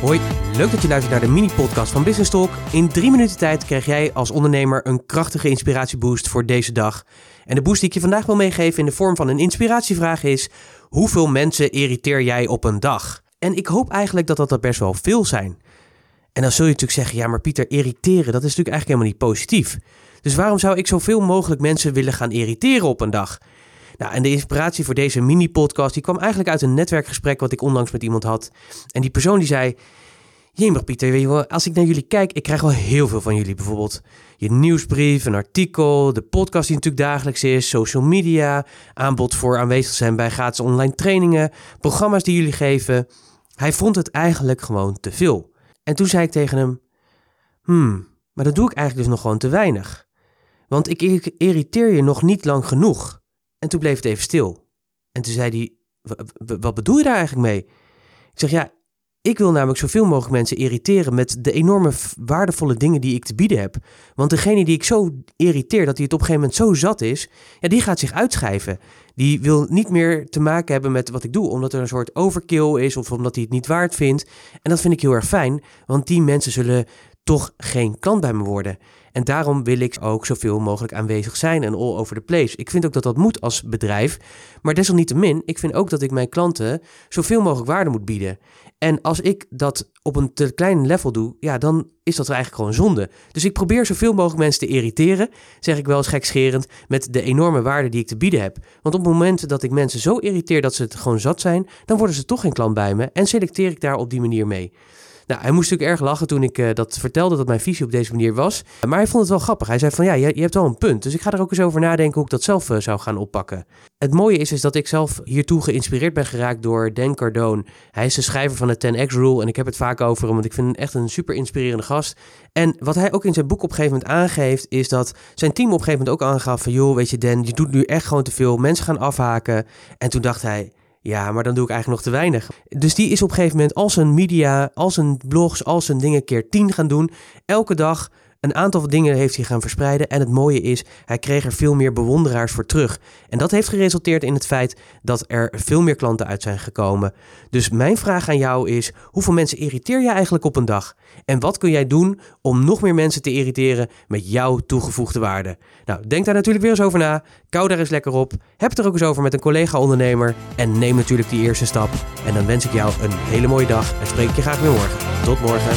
Hoi, leuk dat je luistert naar de mini-podcast van Business Talk. In drie minuten tijd krijg jij als ondernemer een krachtige inspiratieboost voor deze dag. En de boost die ik je vandaag wil meegeven in de vorm van een inspiratievraag is: hoeveel mensen irriteer jij op een dag? En ik hoop eigenlijk dat dat er best wel veel zijn. En dan zul je natuurlijk zeggen: ja, maar Pieter, irriteren, dat is natuurlijk eigenlijk helemaal niet positief. Dus waarom zou ik zoveel mogelijk mensen willen gaan irriteren op een dag? Nou, en de inspiratie voor deze mini-podcast die kwam eigenlijk uit een netwerkgesprek wat ik onlangs met iemand had. En die persoon die zei, Jemig Pieter, weet je als ik naar jullie kijk, ik krijg wel heel veel van jullie. Bijvoorbeeld je nieuwsbrief, een artikel, de podcast die natuurlijk dagelijks is, social media, aanbod voor aanwezig zijn bij gratis online trainingen, programma's die jullie geven. Hij vond het eigenlijk gewoon te veel. En toen zei ik tegen hem, hmm, maar dat doe ik eigenlijk dus nog gewoon te weinig. Want ik irriteer je nog niet lang genoeg. En toen bleef het even stil. En toen zei hij, wat bedoel je daar eigenlijk mee? Ik zeg, ja, ik wil namelijk zoveel mogelijk mensen irriteren met de enorme waardevolle dingen die ik te bieden heb. Want degene die ik zo irriteer dat hij het op een gegeven moment zo zat is, ja, die gaat zich uitschrijven. Die wil niet meer te maken hebben met wat ik doe, omdat er een soort overkill is of omdat hij het niet waard vindt. En dat vind ik heel erg fijn, want die mensen zullen toch geen klant bij me worden. En daarom wil ik ook zoveel mogelijk aanwezig zijn en all over the place. Ik vind ook dat dat moet als bedrijf. Maar desalniettemin, ik vind ook dat ik mijn klanten zoveel mogelijk waarde moet bieden. En als ik dat op een te klein level doe, ja, dan is dat eigenlijk gewoon zonde. Dus ik probeer zoveel mogelijk mensen te irriteren, zeg ik wel eens gekscherend, met de enorme waarde die ik te bieden heb. Want op het moment dat ik mensen zo irriteer dat ze het gewoon zat zijn, dan worden ze toch geen klant bij me en selecteer ik daar op die manier mee. Nou, hij moest natuurlijk erg lachen toen ik uh, dat vertelde dat mijn visie op deze manier was. Maar hij vond het wel grappig. Hij zei van ja, je, je hebt wel een punt. Dus ik ga er ook eens over nadenken hoe ik dat zelf uh, zou gaan oppakken. Het mooie is, is dat ik zelf hiertoe geïnspireerd ben geraakt door Dan Cardone. Hij is de schrijver van de 10X Rule en ik heb het vaak over hem, want ik vind hem echt een super inspirerende gast. En wat hij ook in zijn boek op een gegeven moment aangeeft, is dat zijn team op een gegeven moment ook aangaf van joh, weet je Dan, je doet nu echt gewoon te veel. Mensen gaan afhaken. En toen dacht hij, ja, maar dan doe ik eigenlijk nog te weinig. Dus die is op een gegeven moment al zijn media, al zijn blogs, al zijn dingen keer tien gaan doen. Elke dag een aantal dingen heeft hij gaan verspreiden. En het mooie is, hij kreeg er veel meer bewonderaars voor terug. En dat heeft geresulteerd in het feit dat er veel meer klanten uit zijn gekomen. Dus mijn vraag aan jou is: hoeveel mensen irriteer je eigenlijk op een dag? En wat kun jij doen om nog meer mensen te irriteren met jouw toegevoegde waarde? Nou, denk daar natuurlijk weer eens over na. Kou daar eens lekker op. Heb het er ook eens over met een collega-ondernemer. En neem natuurlijk die eerste stap. En dan wens ik jou een hele mooie dag en spreek je graag weer morgen. Tot morgen.